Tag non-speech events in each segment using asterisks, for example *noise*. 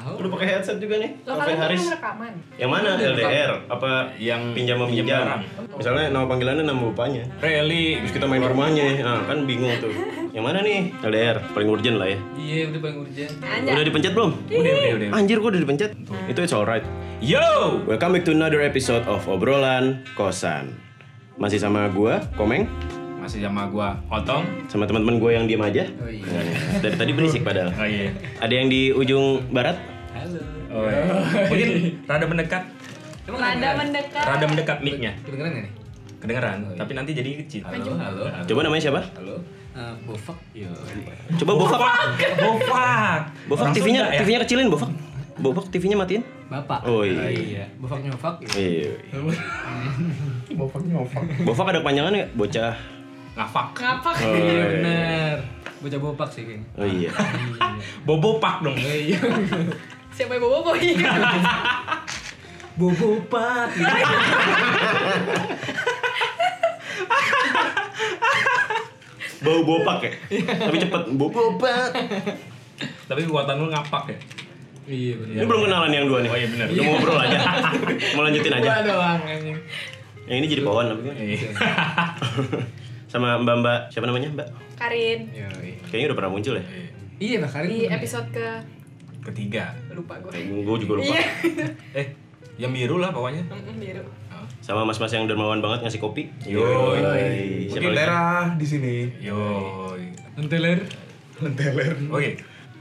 Tahu. Udah pakai headset juga nih. Lo Oke kalian Haris. rekaman. Yang mana LDR? Apa Yang pinjam meminjam? Misalnya nama panggilannya nama bapaknya. Rally. Terus kita main rumahnya, nah, kan bingung tuh. Yang mana nih? LDR paling urgent lah ya. Iya, udah paling urgent. Anjay. Udah dipencet belum? Udah, udah, udah. Anjir kok udah dipencet? Itu it's alright. Yo. Welcome back to another episode of obrolan kosan. Masih sama gua, Komeng, Masih sama gua Otong. sama teman-teman gua yang diem aja. Oh iya. Dari tadi berisik padahal. Oh iya. Ada yang di ujung barat? Halo. Oh, iya. Mungkin rada mendekat, Emang Rada mendekat. rada mendekat mic-nya. Kedengeran nggak nih? Kedengeran, tapi nanti jadi kecil. Halo, halo. Coba namanya siapa? Halo. Uh, Bofak. Yo. Coba Bofak. Bofak. Bofak Orang TV-nya ya? TV-nya kecilin Bofak. Bofak TV-nya matiin. Bapak. Oh iya. iya. Bofak nyofak. Iya. *laughs* Bofak nyofak. Bofak ada kepanjangannya nggak? Bocah. Ngafak. Ngapak. Oh Iya iya. bener. Bocah bopak sih kayaknya. Oh iya. Bobopak dong. Iya. Siapa yang bawa boy? *laughs* Bobopak. Bau bopak ya? Tapi cepet. Bau bopak. Tapi kuatan lu ngapak ya. Iya Ini bener. belum kenalan yang dua nih. Oh iya benar. Udah mau ngobrol aja. mau lanjutin aja. Gua doang anjing. Yang ini jadi pohon apa Iya. *laughs* Sama mbak-mbak siapa namanya mbak? Karin. Yo. Kayaknya udah pernah muncul ya. Iya bah kali Di episode ke Ketiga. lupa gue. Gue juga lupa. Iya. *laughs* Eh, yang biru lah pokoknya. Biru. Sama mas-mas yang dermawan banget ngasih kopi. Yo. Yoi. Siapa Mungkin lagi? daerah di sini. Yo. Enteler. Lenteler. Oke.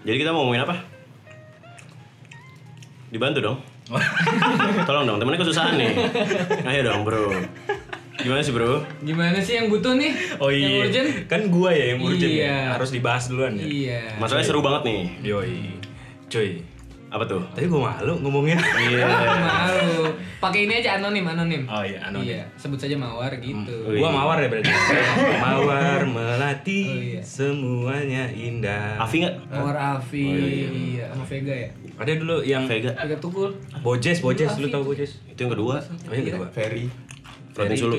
Jadi kita mau ngomongin apa? Dibantu dong. *laughs* Tolong dong, temennya kesusahan nih. Ayo dong bro. Gimana sih bro? Gimana sih yang butuh nih? Oh Yang iya. urgent? Kan gua ya yang urgent Iya. ya. Harus dibahas duluan ya. Iya. Masalahnya seru banget nih. Yoi. Cuy. Apa tuh? Tadi gua malu ngomongnya. Iya. *laughs* Malu. Pakai ini aja anonim, anonim. Oh iya, anonim. Iya, sebut saja mawar gitu. Oh, iya. Gua mawar ya berarti. *laughs* mawar melati Oh, iya. semuanya indah. Afi nggak? Mawar Afi, iya, sama Vega ya. Ada dulu yang Vega. Vega Tukul. Bojes, Bojes, lu tau Bojes? Itu yang kedua. Oh yang kedua. Ferry. Floating Sulu.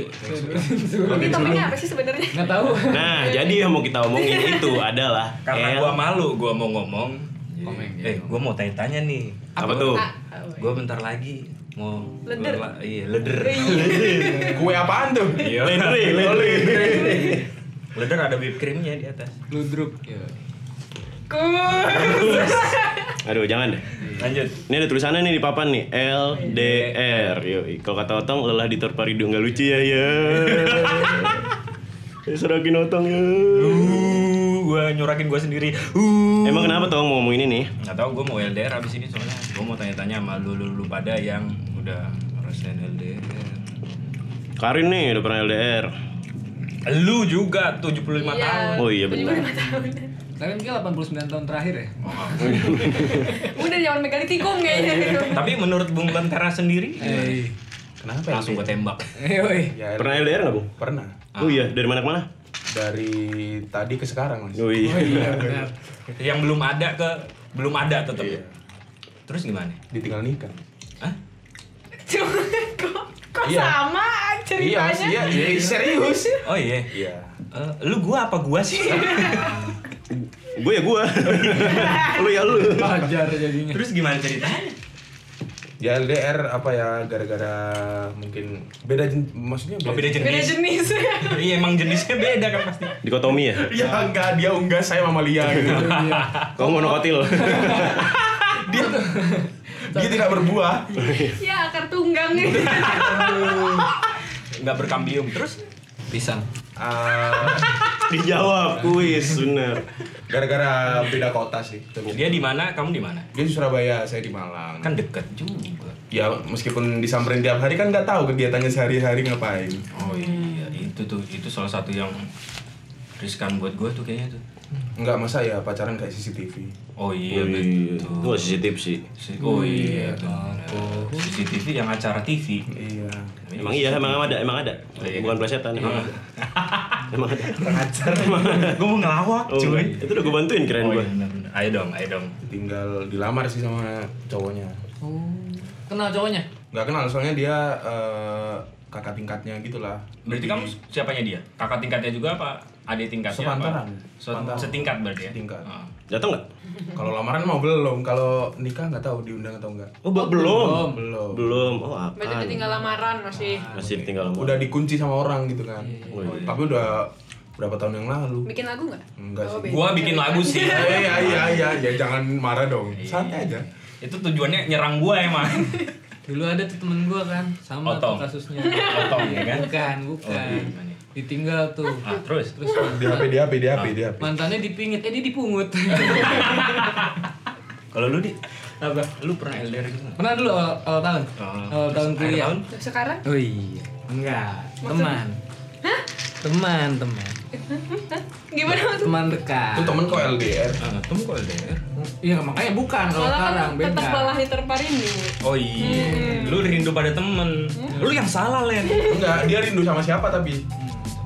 Ini topiknya apa sih sebenarnya? Nggak tahu. Nah, jadi yang mau kita omongin *laughs* itu adalah Karena L- gua malu, gua mau ngomong. Komeng, Eh, gua mau tanya-tanya nih. apa tuh? Ah, oh, Gua bentar lagi mau Leder. Iya, leder. *laughs* Kue apaan tuh? Iya. Ledre, ledre. Leder ada whipped creamnya di atas. Ludruk. Iya. Aduh, jangan deh. Lanjut. Ini ada tulisannya nih di papan nih LDR. Yoi. Kalau kata Otong lelah di terparidu nggak lucu ya ya. Eh, *laughs* Serakin Otong ya. Uh, gua nyurakin gua sendiri. Uh. Emang kenapa Tong mau ngomong ini nih? Nggak tahu gua mau LDR abis ini soalnya gua mau tanya-tanya sama lu, lu, lu pada yang udah ngerasain LDR. Karin nih udah pernah LDR. Lu juga 75 tahun. Oh iya benar. 75 tahun. Kalian mungkin 89 tahun terakhir ya? *laughs* Udah zaman megalitikum kayaknya. Tapi menurut Bung Lentera sendiri Eh, Kenapa langsung gua tembak. eh, woi. Ya, Pernah LDR nggak Bung? pernah. Oh iya, dari mana ke mana? Dari tadi ke sekarang mas. Oh iya. *laughs* Benar. Yang belum ada ke belum ada tetap. Iya. Terus gimana? Ditinggal nikah. Hah? Cuma kok kok Iya. sama Iya ceritanya? iya, iya serius. Oh iya. Iya. Eh, lu gua apa gua sih? *laughs* gue ya gue. *laughs* lu ya lu. Wajar jadinya. Terus gimana ceritanya? Ya LDR apa ya gara-gara mungkin beda jen- maksudnya Oh, beda jenis. Beda jenis. *laughs* Iya emang jenisnya beda kan pasti. Dikotomi ya? Ya enggak dia unggah saya mamalia gitu. Kamu monokotil. *laughs* dia dia tidak berbuah. ya akar tunggang nih. Nggak berkambium. Terus Pisang. Ah, Dijawab kuis bener. Gara-gara beda kota sih. dia di mana? Kamu di mana? Dia di Surabaya, saya di Malang. Kan deket juga. ya meskipun disamperin tiap hari kan nggak tahu kegiatannya sehari-hari ngapain. Oh iya, itu tuh itu salah satu yang riskan buat gue tuh kayaknya tuh. Enggak masa ya pacaran kayak CCTV. Oh iya Itu betul. gak sensitif sih. Si- Oh iya benar. CCTV yang acara TV. Iya. Emang iya, emang ada, emang ada. Iya. Bukan plesetan, emang ada. *laughs* Emang ada. Gue mau ngelawak Oh, cuy. itu udah gue bantuin keren Oh gue. iya. Ayo dong, ayo dong. Tinggal dilamar sih sama cowoknya. Oh. Kenal cowoknya? Nggak kenal soalnya dia eh, kakak tingkatnya gitulah. Berarti kamu siapanya dia? Kakak tingkatnya juga apa? Adik tingkatnya Sepantaran. apa? Se- Sepantaran. Setingkat berarti ya? Setingkat. Ah. Datang nggak? Kalau lamaran mau belum, kalau nikah nggak tahu diundang atau enggak. Oh, be- belum. Belum. Belum. Oh, Berarti apa? tinggal lamaran masih Masih tinggal lama. Udah dikunci sama orang gitu kan. Oh, iya. Tapi udah berapa tahun yang lalu. bikin lagu nggak? Enggak Oh, sih. Gua bikin lagu sih. Iya iya iya iya, ya jangan marah dong. Santai aja. Itu tujuannya nyerang gua emang. Dulu ada tuh temen gua kan, sama tuh Otong. kasusnya. Otong ya kan? Bukan, Oh, bukan. Ditinggal tuh. Ah, terus Terus Di HP di HP di HP di HP. mantannya dipingit, eh dia dipungut. *laughs* kalau lu di Apa? lu pernah LDR gitu? Pernah dulu awal, awal tahun? Oh. Awal tahun kuliah. tahun? Sekarang Oh iya, enggak. Teman. Teman, teman. gimana maksud? Teman dekat. Itu temen kok LDR. Ah, temu kok LDR? Iya, makanya bukan kalau Malah sekarang kan beda. tetap malah diterpa rindu. Oh iya, lu rindu pada temen. Lu yang salah, Len. Enggak, dia rindu sama siapa tapi.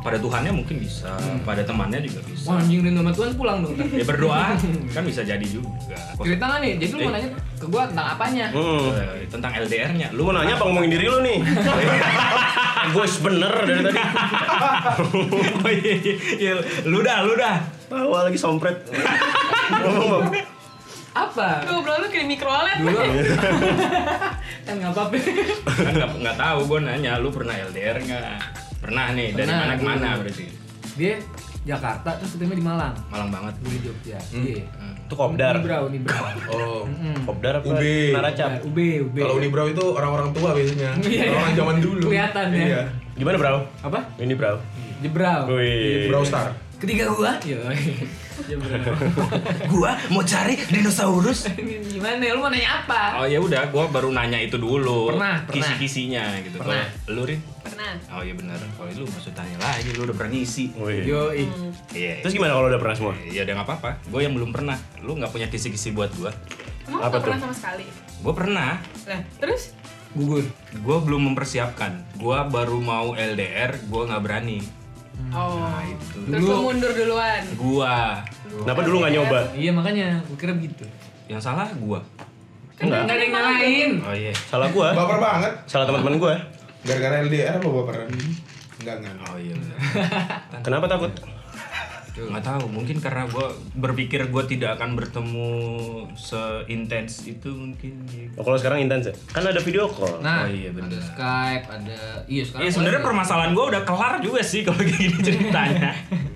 Pada Tuhannya mungkin bisa, pada temannya juga bisa. Wah, anjing rindu sama Tuhan pulang dong. *laughs* Ya berdoa, *laughs* kan bisa jadi juga. Cerita nggak nih? Jadi lu mau Eh. nanya ke gua tentang apanya? Hmm. Eh, tentang LDR-nya. Lu mau nanya apa ngomongin diri lu nih? *laughs* Gue bener dari tadi. Oh iya, iya, iya. lu dah, lu dah. Tawa lagi sompret. Ngomong. Apa? Ngobrol lu kayak mikro OLED. Dulu kan nggak apa-apa. Kan nggak nggak tahu, gue nanya, lu pernah LDR nggak? Pernah nih, dari Pernah, mana ke mana dulu. berarti? Dia Jakarta terus ketemunya di Malang. Malang banget. Gue di Jogja. Iya. Itu kopdar. Unibrow, Unibrow. Oh. Mm-mm. Kopdar apa? UB. Naracap. UB, UB. Kalau Unibrow itu orang-orang tua biasanya. *laughs* Iya, iya. Orang zaman dulu. Kelihatan ya. Iya. Gimana, Bro? apa? Ini, Bro. Jebrau. Wih. Brawl Star. Ketiga gua. Yo. *laughs* *laughs* Gua mau cari dinosaurus. Gimana? Lu mau nanya apa? Oh ya udah, gua baru nanya itu dulu. Pernah, pernah. Kisi-kisinya gitu. Pernah. Kalau Lu Rin? Pernah. Oh iya benar. Oh lu maksud tanya lagi, lu udah pernah ngisi. Wih. Yo, Iya. Terus gimana kalau udah pernah semua? Ya udah nggak apa-apa. Gue yang belum pernah. Lu nggak punya kisi-kisi buat gua. Emang Apa tuh? pernah sama sekali. Gue pernah. Nah, terus gugur. Gue belum mempersiapkan. Gue baru mau LDR. Gue nggak berani. oh. itu. Terus lu mundur duluan. Gua. Kenapa dulu nggak nyoba? Iya makanya, gua kira begitu. Yang salah gua. Enggak, enggak ada yang ngalahin. Oh iya. Salah gua. Baper banget. Salah teman-teman gua. Gara-gara LDR apa baperan? Enggak enggak. Oh iya. *laughs* Kenapa takut? nggak tahu mungkin karena gue berpikir gue tidak akan bertemu seintens itu mungkin Oh, kalau sekarang intens ya? Kan ada video call. Nah, Oh, iya, bener. ada Skype, ada iya sekarang. Iya sebenarnya permasalahan gue udah kelar juga sih kalau kayak gini ceritanya. *laughs*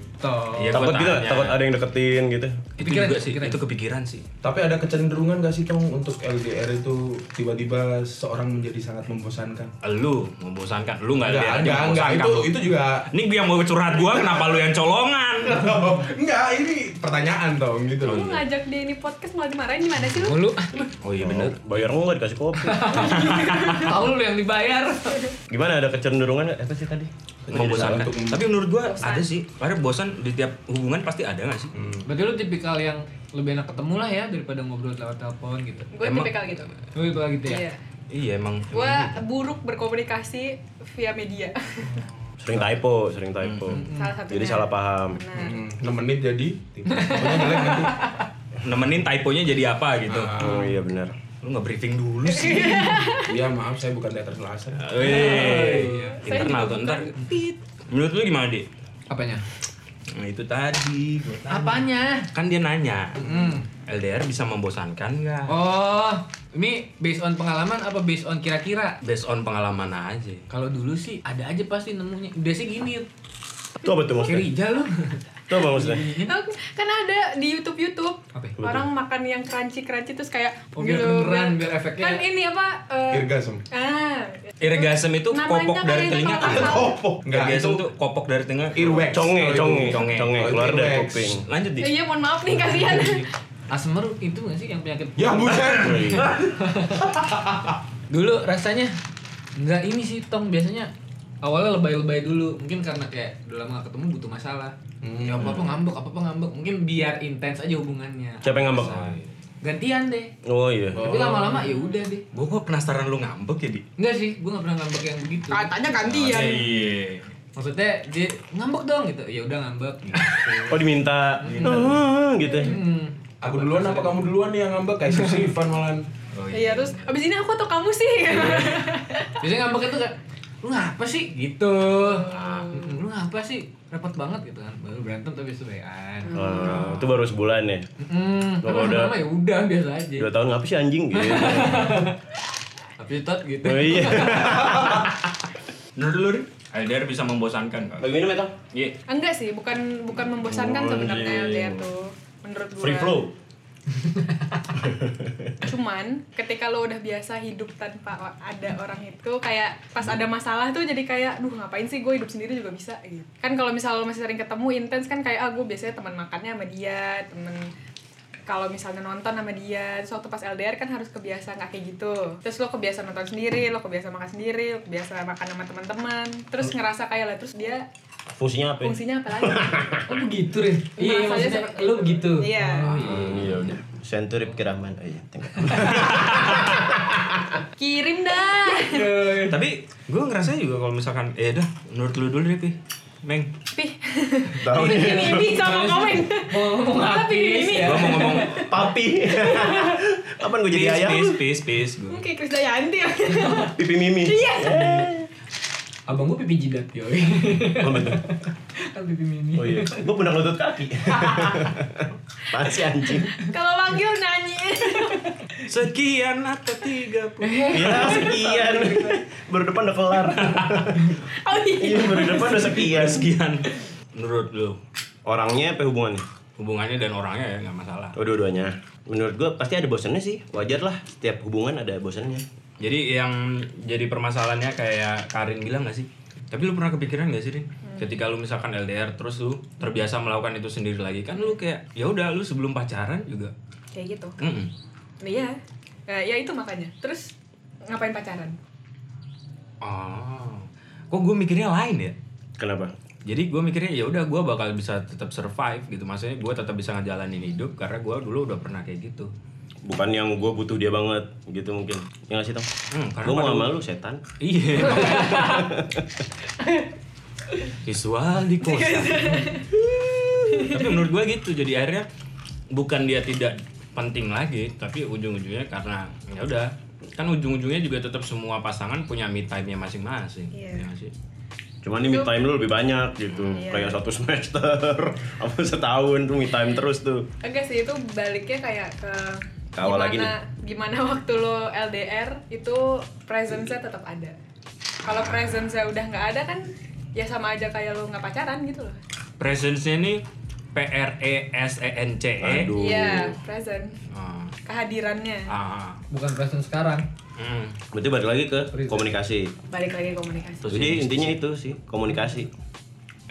Iya, takut gua gitu, tanya. takut ada yang deketin gitu. itu Kepikiran, juga sih, kepikiran. itu kepikiran sih. Tapi ada kecenderungan gak sih Tong untuk LDR itu tiba-tiba seorang menjadi sangat membosankan? Lu membosankan, lu nggak Enggak, LDR enggak, enggak. membosankan Itu lu. itu juga Ini yang mau curhat gue, kenapa lu yang colongan? *laughs* enggak, ini pertanyaan Tong gitu Lu ngajak dia ini podcast malah dimarahin gimana sih lu? Oh, lu Oh iya bener. Bayar enggak dikasih kopi. *laughs* tahu lu yang dibayar. Gimana ada kecenderungan apa sih tadi? Membosankan. untuk- Tapi menurut Bosan. ada sih. Karena bosan di tiap hubungan pasti ada nggak sih? Berarti lu tipikal yang lebih enak ketemu lah ya daripada ngobrol lewat telepon gitu. Gue tipikal gitu. Lu tipikal gitu ya? Iya. Iya emang. Gue buruk berkomunikasi via media. Sering typo, sering typo. Salah satunya. Jadi salah paham. Hmm, 6 menit jadi Pokoknya *laughs* jelek nanti. Nemenin typonya jadi apa gitu. Oh iya benar. Lu nggak briefing dulu *laughs* sih. Iya maaf saya bukan teater selasa. Wih, Saya internal juga tuh ntar. Menurut lu gimana, Di? Apanya? Nah, itu tadi. gua tanya. Apanya? Kan dia nanya, Hmm. LDR bisa membosankan nggak? Oh, ini based on pengalaman apa based on kira-kira? Based on pengalaman aja. Kalau dulu sih ada aja pasti nemunya. Biasanya gini, Itu apa tuh kayak maksudnya? Rija lu. Itu apa maksudnya? Kan ada di YouTube YouTube Apa ya? orang makan yang crunchy crunchy terus kayak Oh, biar beneran, biar efeknya- kan ini apa eh, Irgasm. ah Irgasm itu Namanya kopok dari telinga. Kopok. Enggak Irgasm itu tuh kopok dari telinga. earwax. Conge, itu. conge, Conge. conge, keluar itu dari kuping. Lanjut, Di. Iya mohon maaf nih kalian Asmer itu gak sih yang penyakit? Ya bukan. *laughs* Wih. Dulu rasanya nggak ini sih Tong biasanya awalnya lebay-lebay dulu mungkin karena kayak udah lama gak ketemu butuh masalah Hmm. ya apa apa ngambek apa apa ngambek mungkin biar intens aja hubungannya Siapa yang ngambek? gantian deh Oh iya. tapi lama-lama ya udah deh Gua kok penasaran lu ngambek ya, Di? enggak sih gue nggak pernah ngambek yang begitu katanya gantian Iya. maksudnya dia ngambek dong gitu ya udah ngambek gitu *laughs* Oh diminta. Ah, gitu. hmm. Aku duluan apa kamu duluan nih yang ngambek kayak Sifan malan. Oh, iya terus abis ini aku atau kamu sih biasanya ngambek itu kan lu ngapa sih gitu Mm, lu ngapa sih repot banget gitu kan baru berantem tapi sebayan Oh, itu baru sebulan ya. Hmm, Kalau udah- lama ya udah biasa aja. Dua tahun ngapa sih anjing *laughs* gitu. Tapi tot gitu. oh iya. Menurut lu, LDR bisa membosankan gak? Bagi minum ya, Tong? Iya. Enggak sih, bukan bukan membosankan Oh, sebenarnya. LDR tuh. Menurut gue. Free flow. *laughs* Cuman ketika lo udah biasa hidup tanpa ada orang itu kayak pas ada masalah tuh jadi kayak duh ngapain sih gue hidup sendiri juga bisa gitu. Kan kalau misal lo masih sering ketemu intens kan kayak ah gue biasanya teman makannya sama dia, temen kalau misalnya nonton sama dia, terus waktu pas LDR kan harus kebiasa nggak kayak gitu. Terus lo kebiasa nonton sendiri, lo kebiasa makan sendiri, lo kebiasa makan sama teman-teman. Terus ngerasa kayak lah terus dia Fungsinya apa? ya? fungsinya apa lagi? *laughs* Oh begitu Rin? Iya maksudnya itu. begitu? Iya. Oh iya. Hmm, udah. Senturip kiraman. Oh iya. tengok. *laughs* Kirim dah. Tapi gue ngerasa juga kalau misalkan, eh dah, menurut lu dulu deh, Pi. Meng. Pih. Tahu Ini nih. ini ini sama komen. Mau ngomong pilih ini. ya. Gue mau ngomong, Papi. *laughs* Kapan gue jadi ayam? peace, peace, peace. Gue. Kayak Krisdayanti. Pipi Mimi. Iya. Abang gua pipi jidat yoi. Oh betul. *laughs* kan pipi mini. Oh iya. Gue pernah lutut kaki. *laughs* Apaan sih anjing? Kalau manggil nyanyi. Sekian atau tiga puluh. Ya sekian. Baru depan udah kelar. Oh iya. Iya baru depan udah sekian. Sekian. Menurut lu, Orangnya apa hubungannya? hubungannya dan orangnya ya nggak masalah. Oh dua-duanya. Menurut gue pasti ada bosannya sih. Wajar lah. Setiap hubungan ada bosannya. Jadi yang jadi permasalahannya kayak Karin bilang gak sih? Tapi lu pernah kepikiran gak sih, Rin? Ketika lu misalkan LDR terus lu terbiasa melakukan itu sendiri lagi kan lu kayak ya udah lu sebelum pacaran juga. Kayak gitu. Mm-mm. Iya. Ya, ya itu makanya. Terus ngapain pacaran? Oh. Kok gue mikirnya lain ya? Kenapa? Jadi gue mikirnya ya udah gue bakal bisa tetap survive gitu. Maksudnya gue tetap bisa ngejalanin hidup karena gue dulu udah pernah kayak gitu. Bukan yang gue butuh dia banget gitu mungkin. Ya nggak sih Tong? Hmm, karena Gue mau sama lu setan. Iya. *laughs* Visual di kosan. tapi menurut gue gitu. Jadi akhirnya bukan dia tidak penting lagi, tapi ujung-ujungnya karena ya udah kan ujung-ujungnya juga tetap semua pasangan punya me time-nya masing-masing. Iya. Ya sih? Cuman ini me time lu lebih banyak gitu. Iya. Kayak satu semester *laughs* apa setahun tuh me time terus tuh. Enggak sih itu baliknya kayak ke Ke awal lagi gimana, gimana waktu lo LDR itu presence-nya tetap ada. Kalau presence-nya udah nggak ada kan ya sama aja kayak lo nggak pacaran gitu loh. Presence-nya nih P R E S E N C E. Aduh. Iya, present. Ah, Kehadirannya. ah, Bukan present sekarang. hmm. Berarti balik lagi ke komunikasi. Balik lagi komunikasi. Terus Jadi intinya itu sih komunikasi.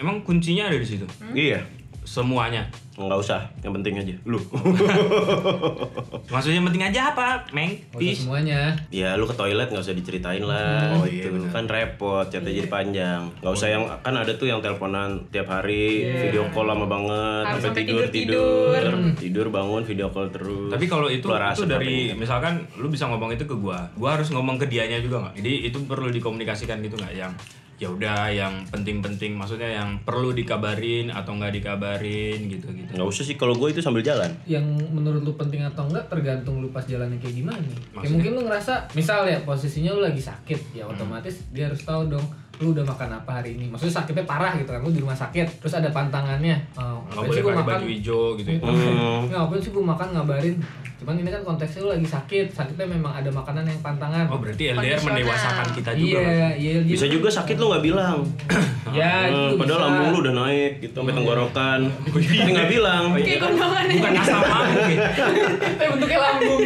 Emang kuncinya ada di situ. Iya. Semuanya. Nggak usah, yang penting aja. Lu. *laughs* Maksudnya yang penting aja apa, Meng? Peace. semuanya. ya lu ke toilet nggak usah diceritain lah. Oh, gitu. iya, benar. kan repot, chatnya jadi panjang. Nggak usah yang kan ada tuh yang teleponan tiap hari, Iya. video call lama banget, Harus sampai sampai tidur tidur-tidur. tidur, tidur bangun video call terus. Tapi kalau itu itu dari katanya. misalkan lu bisa ngomong itu ke gua, gua harus ngomong ke dianya juga nggak? Jadi itu perlu dikomunikasikan gitu nggak? Yang ya udah yang penting-penting, maksudnya yang perlu dikabarin atau nggak dikabarin gitu gitu. nggak usah sih kalau gue itu sambil jalan. yang menurut lu penting atau enggak tergantung lu pas jalannya kayak gimana ya Maksudnya? mungkin lu ngerasa misal ya posisinya lu lagi sakit ya otomatis dia harus tahu dong lu udah makan apa hari ini maksudnya sakitnya parah gitu kan lu di rumah sakit terus ada pantangannya oh, Nggak boleh pakai makan baju hijau gitu ya. Hmm. Nggak, ngapain sih gua makan ngabarin cuman ini kan konteksnya lu lagi sakit sakitnya memang ada makanan yang pantangan Oh berarti LDR mendewasakan kita juga. iya iya dia- Bisa juga sakit lu nggak bilang. *coughs* ya Hmm, padahal bisa. lambung lu udah naik gitu sampai tenggorokan. *laughs* Tapi nggak bilang. Kayak gondongan Bukan asam lambung ya. *laughs* eh bentuknya lambung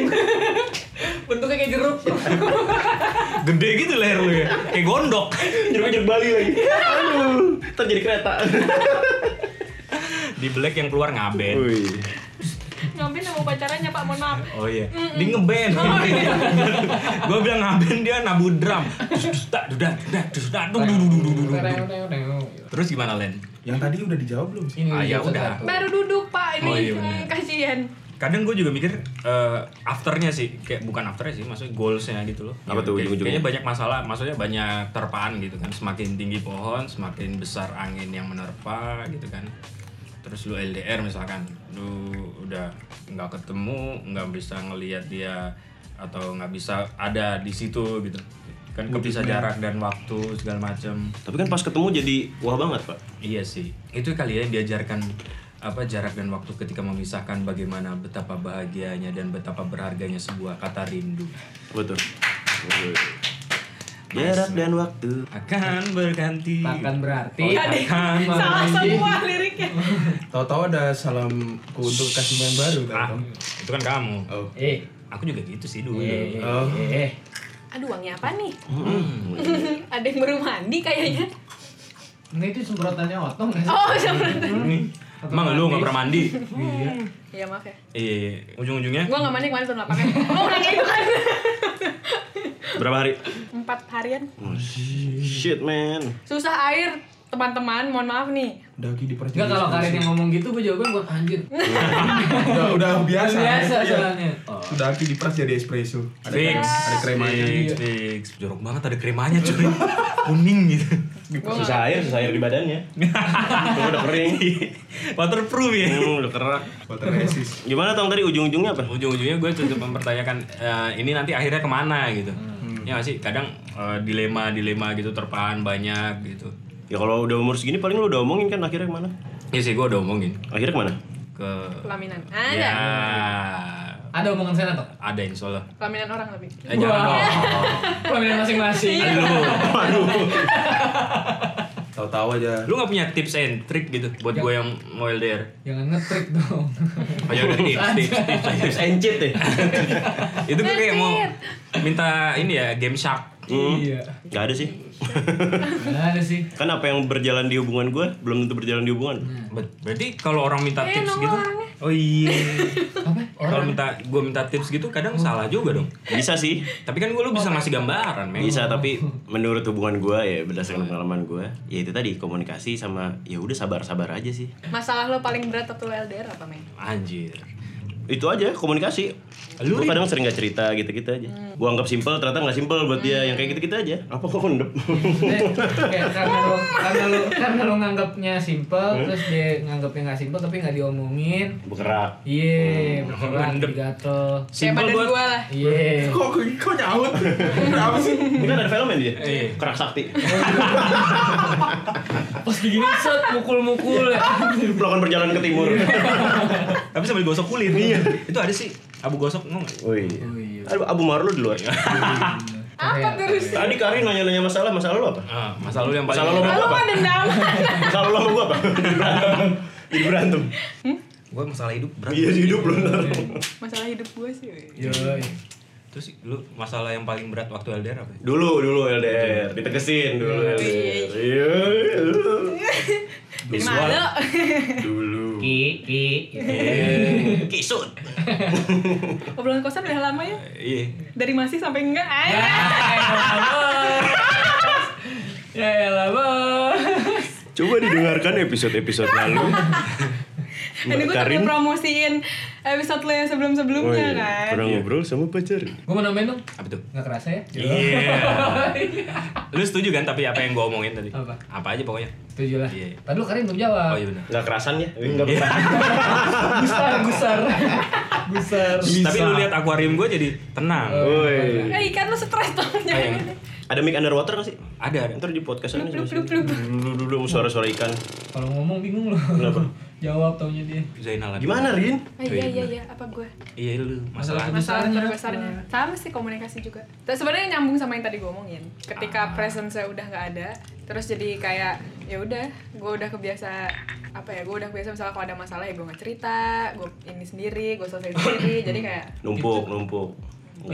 *laughs* bentuknya kayak jeruk Gede gitu leher lu ya. Kayak gondok. Jeruk-jeruk Bali lagi. Aduh, ntar jadi kereta. Di black yang keluar ngaben. Wih. Ngapain sama pacarannya pak, mohon maaf Oh iya, di ngeband. *laughs* Gue bilang ngaben dia nabu drum. Tak, dudak, dudak, dus, dak, dung, dung, dung, dung, dung, dung. Terus gimana Len? Yang tadi udah dijawab belum sih? ini Ah, ya episode udah. Baru duduk pak ini, Oh, iya, kasihan Kadang gue juga mikir eh, afternya sih, kayak bukan afternya sih, maksudnya goalsnya gitu loh. Apa tuh Kayak-? Kayaknya banyak masalah, maksudnya banyak terpaan gitu kan. Semakin tinggi pohon, semakin besar angin yang menerpa gitu kan. Terus lu LDR misalkan, lu udah nggak ketemu, nggak bisa ngelihat dia atau nggak bisa ada di situ gitu. kan kepisah jarak dan waktu segala macam Tapi kan pas ketemu jadi wah banget, Pak. iya sih itu kali ya yang diajarkan apa jarak dan waktu ketika memisahkan bagaimana betapa bahagianya dan betapa berharganya sebuah kata rindu Betul. Jarak dan waktu. akan berganti Bahkan berarti akan Salah semua liriknya. Tahu-tahu ada salam untuk kasih main baru ah, tahu. itu kan kamu Oh. eh aku juga gitu sih dulu eh Oh. eh Aduh, uangnya apa nih? *laughs* Ada yang baru mandi kayaknya. Nah itu semprotannya otong sih? Oh, sama. Emang lu nggak pernah mandi Iya. Iya, maaf ya. iya ujung-ujungnya Gua nggak mandi kemarin tahun lapangan. Gua nanya itu kan. Berapa hari? Empat harian. Oh, shit, man. Susah air, teman-teman. Mohon maaf nih. Daki di Enggak kalau Karin yang ngomong gitu gue jawaban buat anjir. *laughs* udah, udah biasa. Biasa Iya. soalnya. Oh. Udah Daki di pres jadi espresso. Ada fix ada kremanya. fix fix jorok banget ada kremanya cuy *laughs* kuning gitu Susah air, susah air di badannya. *laughs* Tuh, udah kering. waterproof ya Hmm, udah kerak. Water resist. Gimana tong tadi ujung-ujungnya apa? ujung-ujungnya gue tuh mempertanyakan eh, ini nanti akhirnya ke mana gitu Hmm. ya nggak sih kadang dilema dilema gitu terpahan banyak gitu Ya kalau udah umur segini paling lu udah omongin kan akhirnya ke mana? ya sih gue udah omongin Akhirnya ke mana? ke Pelaminan. ya Ada. Omongan sana toh? ada insya Allah Pelaminan orang lebih. eh, jangan dong *laughs* Pelaminan masing-masing. Aduh, Tahu-tahu aja. lu gak punya tips and trick gitu buat gue yang mau LDR? Jangan ngetrik dong. Oh ya udah tips, tips, tips, tips. Encit deh. *laughs* Itu gue kayak mau minta ini ya game shark. Iya. Gak ada sih. Nggak ada sih. Kan apa yang berjalan di hubungan gue belum tentu berjalan di hubungan. Ber- Berarti kalau orang minta Eh, tips gitu, orangnya. Oh iya. Apa? Kalau minta gue minta tips gitu kadang salah juga dong. Bisa sih. Tapi kan gue lu bisa ngasih gambaran, men. Bisa tapi menurut hubungan gue ya berdasarkan pengalaman gue ya itu tadi komunikasi sama ya udah sabar-sabar aja sih. Masalah lo paling berat waktu lo LDR apa, Meng? Anjir. Itu aja komunikasi. Lu, Gue kadang sering gak cerita gitu-gitu aja. Gue anggap simpel ternyata nggak simpel buat dia yang kayak gitu-gitu aja. Apa kok kondep? Eh, kayak karena lo karena lo karena lo nganggapnya simple terus dia nganggapnya nggak simple tapi nggak diomongin Bergerak. iya bergerak Mendep. jadi gatel Simpel badan buat gua lah. iya Kok kok nyaut? *laughs* Kenapa sih? Ini kan ada filmnya dia. Iya. Kerak sakti. *laughs* pas digini set mukul-mukul ya Melakukan perjalanan ke timur. Tapi sambil gosok kulit. Iya. Itu ada sih abu gosok ngomong. Wih. Oh, iya. Aduh, Abu Marlo di luar. *laughs* Apa terus? Tadi Karin nanya-nanya masalah, masalah lu apa? Ah, masalah lu yang paling Masalah lu Lo apa? dendam. Masalah lu sama gua apa? *laughs* Jadi berantem. Jadi berantem. Gue masalah hidup berat. Iya hidup lu. Masalah hidup gua sih. Yoi. Terus lu masalah yang paling berat waktu LDR apa? Dulu, dulu LDR. Ditegesin dulu LDR. Iya. *laughs* dulu. Dulu. Ki ki Eh, Kisut. *laughs* Obrolan kosan udah lama ya? Iya. Dari masih sampai enggak? ya Ay. ya elah bos Coba didengarkan episode-episode *laughs* lalu. Ini gue sambil promosiin episode lo yang sebelum-sebelumnya Oh, iya. kan. Pernah ngobrol sama pacar. gue mau nambahin dong Apa tuh? nggak kerasa ya Iya. *laughs* Lu setuju kan tapi apa yang gue omongin tadi? Apa? Apa aja pokoknya. Setuju lah Iya. tadi lu Karin belum jawab Oh iya benar. Enggak kerasan ya? Enggak Iya. gusar gusar gusar Tapi lu lihat akuarium gue jadi tenang. Woi. Eh ikan lo stres dong. Ayang. Ada mic underwater gak sih? Ada ada. Ntar di podcast plup, plup. Dulu dulu suara-suara ikan. kalau ngomong bingung lo Kenapa? *laughs* jawab taunya dia Zainal lagi. Gimana, Rin? Ah, iya iya iya apa gue? Iya lu masalah. Masalah Terbesarnya terbesarnya sama sih komunikasi juga. Tapi sebenarnya nyambung sama yang tadi gue omongin. Ketika presence saya udah nggak ada, terus jadi kayak ya udah, gue udah kebiasa apa ya? Gue udah kebiasa misalnya kalau ada masalah ya gue nggak cerita, gue ini sendiri, gue selesai sendiri. *coughs* jadi kayak Numpuk, numpuk.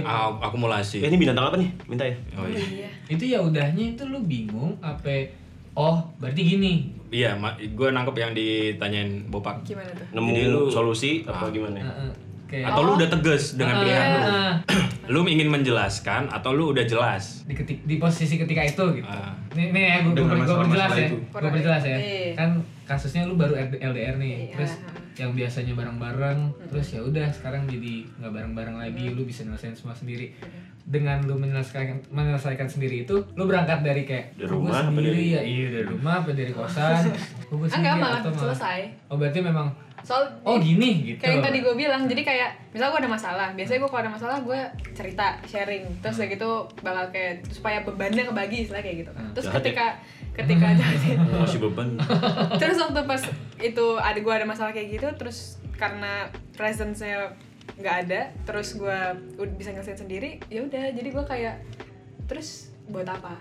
Ah, akumulasi. Eh, ini binatang apa nih? Minta ya? Oh iya. iya. itu ya udahnya itu lu bingung apa oh berarti gini Iya, gue nangkep yang ditanyain Bopak. Gimana tuh? Nemu Jadi lu- solusi apa gimana? Heeh. kayak Atau lu udah tegas dengan Ah, pilihan lu. *coughs* Lu ingin menjelaskan atau lu udah jelas? di, ketik, di posisi ketika itu gitu. Ah. nih nih ya gue gue berjelas ya. gue berjelas ya. Iya. kan kasusnya lu baru LDR nih. Iya. terus yang biasanya bareng-bareng terus ya udah sekarang jadi nggak bareng-bareng lagi lu bisa nyelesain semua sendiri. Dengan lu menyelesaikan menyelesaikan sendiri itu lu berangkat dari kayak Dari "Oh, rumah apa sendiri dari- ya? Iya dari rumah apa dari kosan? *laughs* Oh, Ah, Enggak sendiri malah atau malah? selesai. oh berarti memang soal Oh gini gitu. kayak yang tadi gue bilang jadi kayak misal gue ada masalah biasanya gue kalau ada masalah gue cerita sharing terus udah gitu bakal kayak supaya bebannya kebagi istilah kayak gitu kan terus Jahat ya? ketika ketika *laughs* jahatin Masih beban. *laughs* terus waktu pas itu ada gue ada masalah kayak gitu terus karena presence-nya nggak ada terus gue udah bisa ngelesain sendiri ya udah jadi gue kayak terus buat apa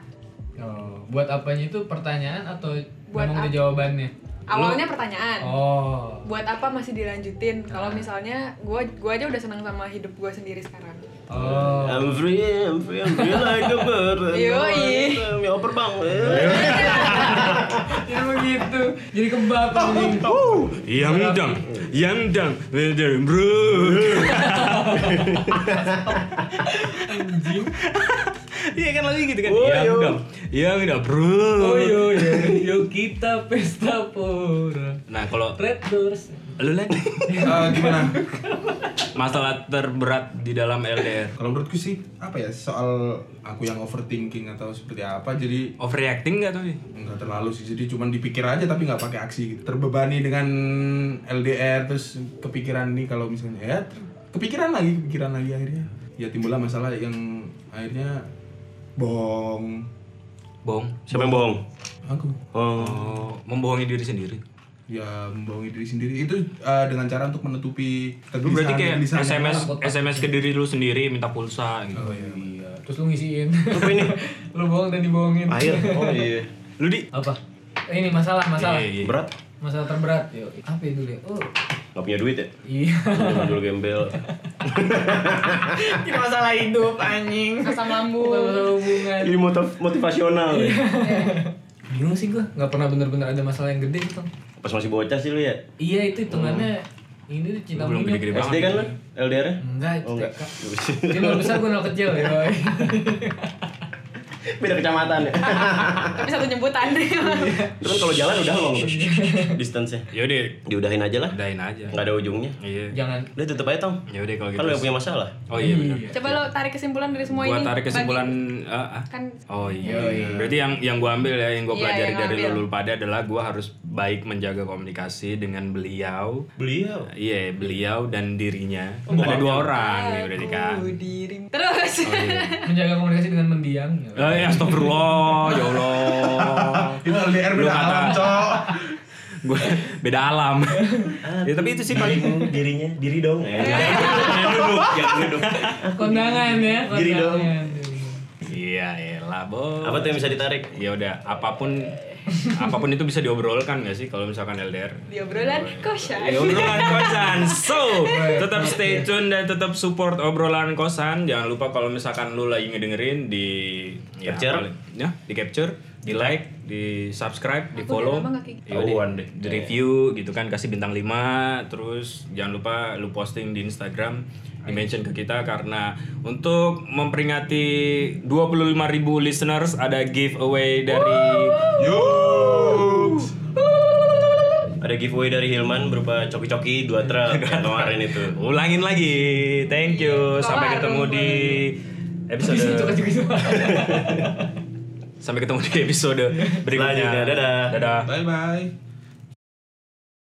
Oh, buat apanya itu pertanyaan atau Buat memang ada ap- jawabannya? Awalnya pertanyaan Oh. buat apa masih dilanjutin kalau misalnya gue gue aja udah senang sama hidup gue sendiri sekarang Oh. I'm free, I'm free, I'm free like a bird. Yoi. Ya oper bang. *laughs* ya begitu. Jadi kebab *laughs* anjing. Yang dang, yang dang, bener bro. *laughs* Iya kan lagi gitu kan. Oh, yang yo. dang, yang dang bro. Oh yo yo yo kita pesta pora. Nah kalau Red Doors. lu lah *laughs* Eh, gimana? masalah terberat di dalam LDR Kalau menurutku sih apa ya soal aku yang overthinking atau seperti apa jadi overreacting nggak tuh? nggak terlalu sih jadi cuman dipikir aja tapi nggak pakai aksi gitu. terbebani dengan LDR terus kepikiran nih kalau misalnya ya kepikiran lagi kepikiran lagi akhirnya ya timbullah masalah yang akhirnya bohong Bohong. Siapa yang bohong? aku Oh. Oh, membohongi diri sendiri. ya membohongi diri sendiri itu eh, dengan cara untuk menutupi Lu berarti kayak kegelisahan- SMS SMS ke diri lu sendiri minta pulsa gitu. oh iya Iya. Terus lu ngisiin. Apa ini? *laughs* lu bohong dan dibohongin. Air. Oh *laughs* iya. Lu di Apa? Ini masalah, masalah. Iya, iya. Berat. Masalah terberat. Yo, apa ya dulu ya? Oh. Gak punya duit ya? Iya. Dulu gembel. *laughs* Ini masalah hidup anjing. asam lambung masalah hubungan. Ini motiv motivasional. ya? *laughs* Bingung sih gua, nggak pernah bener-bener ada masalah yang gede gitu. Pas masih bocah sih lu ya? Iya itu hitungannya ini tuh cinta belum gede-gede SD banget. kan lu? LDR-nya? Enggak, Oh enggak. Nol besar gue nol kecil ya. *laughs* Beda kecamatan ya? *laughs* tapi satu jemputan Itu kan kalau jalan udah long tuh. Distance-nya. Ya udah, Diudahin aja lah. udahin aja. Nggak ada ujungnya. Iya. Jangan. Udah tutup aja Tom. Ya udah kalau gitu. Kan lu yang punya masalah. Oh iya benar. coba lo tarik kesimpulan dari semua Gua ini tarik kesimpulan ah, ah. kan Oh iya. Iya, iya. Berarti yang yang gua ambil ya, yang gua Iya, pelajari yang dari lu pada adalah gua harus baik menjaga komunikasi dengan beliau. Beliau. Iya, beliau dan dirinya. Ada dua orang nih berarti kan. Diri terus Oh iya. *laughs* Menjaga komunikasi dengan mendiam. ya. Eh, ya astagfirullah, ya Allah. *laughs* itu LDR beda kata- alam cok Gue beda alam. ya tapi itu sih paling dirinya, diri dong. Eh, Jangan duduk, jangan duduk. Kondangan ya. Diri dong. Iya, elah, Bos. Apa tuh yang bisa ditarik? Ya udah, apa pun apa pun itu bisa diobrolkan gak sih kalau misalkan LDR? di obrolan kosan Ya, obrolan kosan. So, tetap stay tune dan tetap support obrolan kosan. Jangan lupa kalau misalkan lu lagi ngedengerin di ya, Capture. ya, di capture, di like, di subscribe, di follow. Ya deh. Di review gitu kan kasih bintang 5 terus jangan lupa lu posting di Instagram di mention ke kita karena untuk memperingati 25.000 listeners ada giveaway dari *laughs* Ada giveaway dari Hilman berupa coki-coki dua truk kemarin itu. Ulangin lagi. Thank you. Sampai Kelar, ketemu di episode gitu. *laughs* Sampai ketemu di episode *laughs* berikutnya. Dadah. Dadah. bye bye